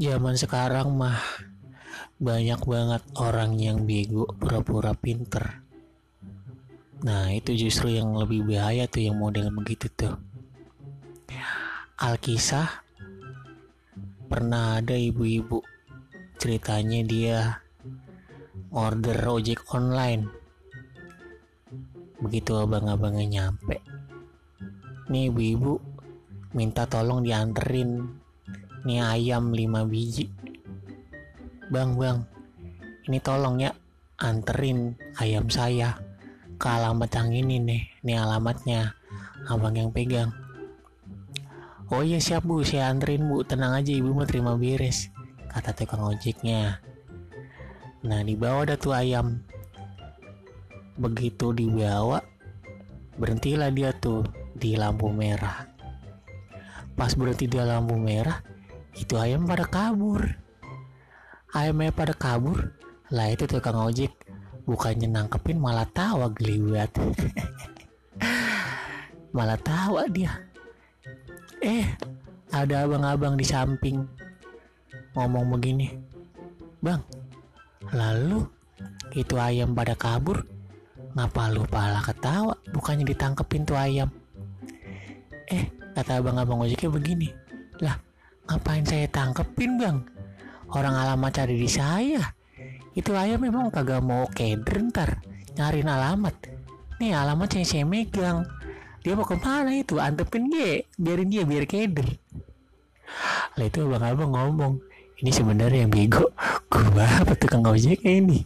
zaman sekarang mah banyak banget orang yang bego pura-pura pinter. Nah itu justru yang lebih bahaya tuh yang model begitu tuh. Alkisah pernah ada ibu-ibu ceritanya dia order ojek online. Begitu abang-abangnya nyampe. Nih ibu-ibu minta tolong dianterin nih ayam 5 biji. Bang bang ini tolong ya anterin ayam saya ke alamat yang ini nih nih alamatnya abang yang pegang. Oh iya siap bu. Saya anterin bu. Tenang aja ibu mau terima beres kata tukang ojeknya. Nah dibawa dah tuh ayam. Begitu dibawa berhentilah dia tuh di lampu merah. Pas berhenti di lampu merah itu ayam pada kabur ayamnya pada kabur lah itu tukang ojek bukannya nangkepin malah tawa geliwat malah tawa dia eh ada abang-abang di samping ngomong begini bang lalu itu ayam pada kabur Ngapa lu pala ketawa? Bukannya ditangkepin tuh ayam. Eh, kata abang-abang ojeknya begini. Lah, ngapain saya tangkepin bang? Orang alamat cari di saya. Itu ayam memang kagak mau keder ntar. Nyariin alamat. Nih alamat yang saya megang. Dia mau ke mana itu? Antepin dia. Biarin dia biar keder. Lah itu abang-abang ngomong. Ini sebenarnya yang bego. Gua apa tukang ojeknya ini?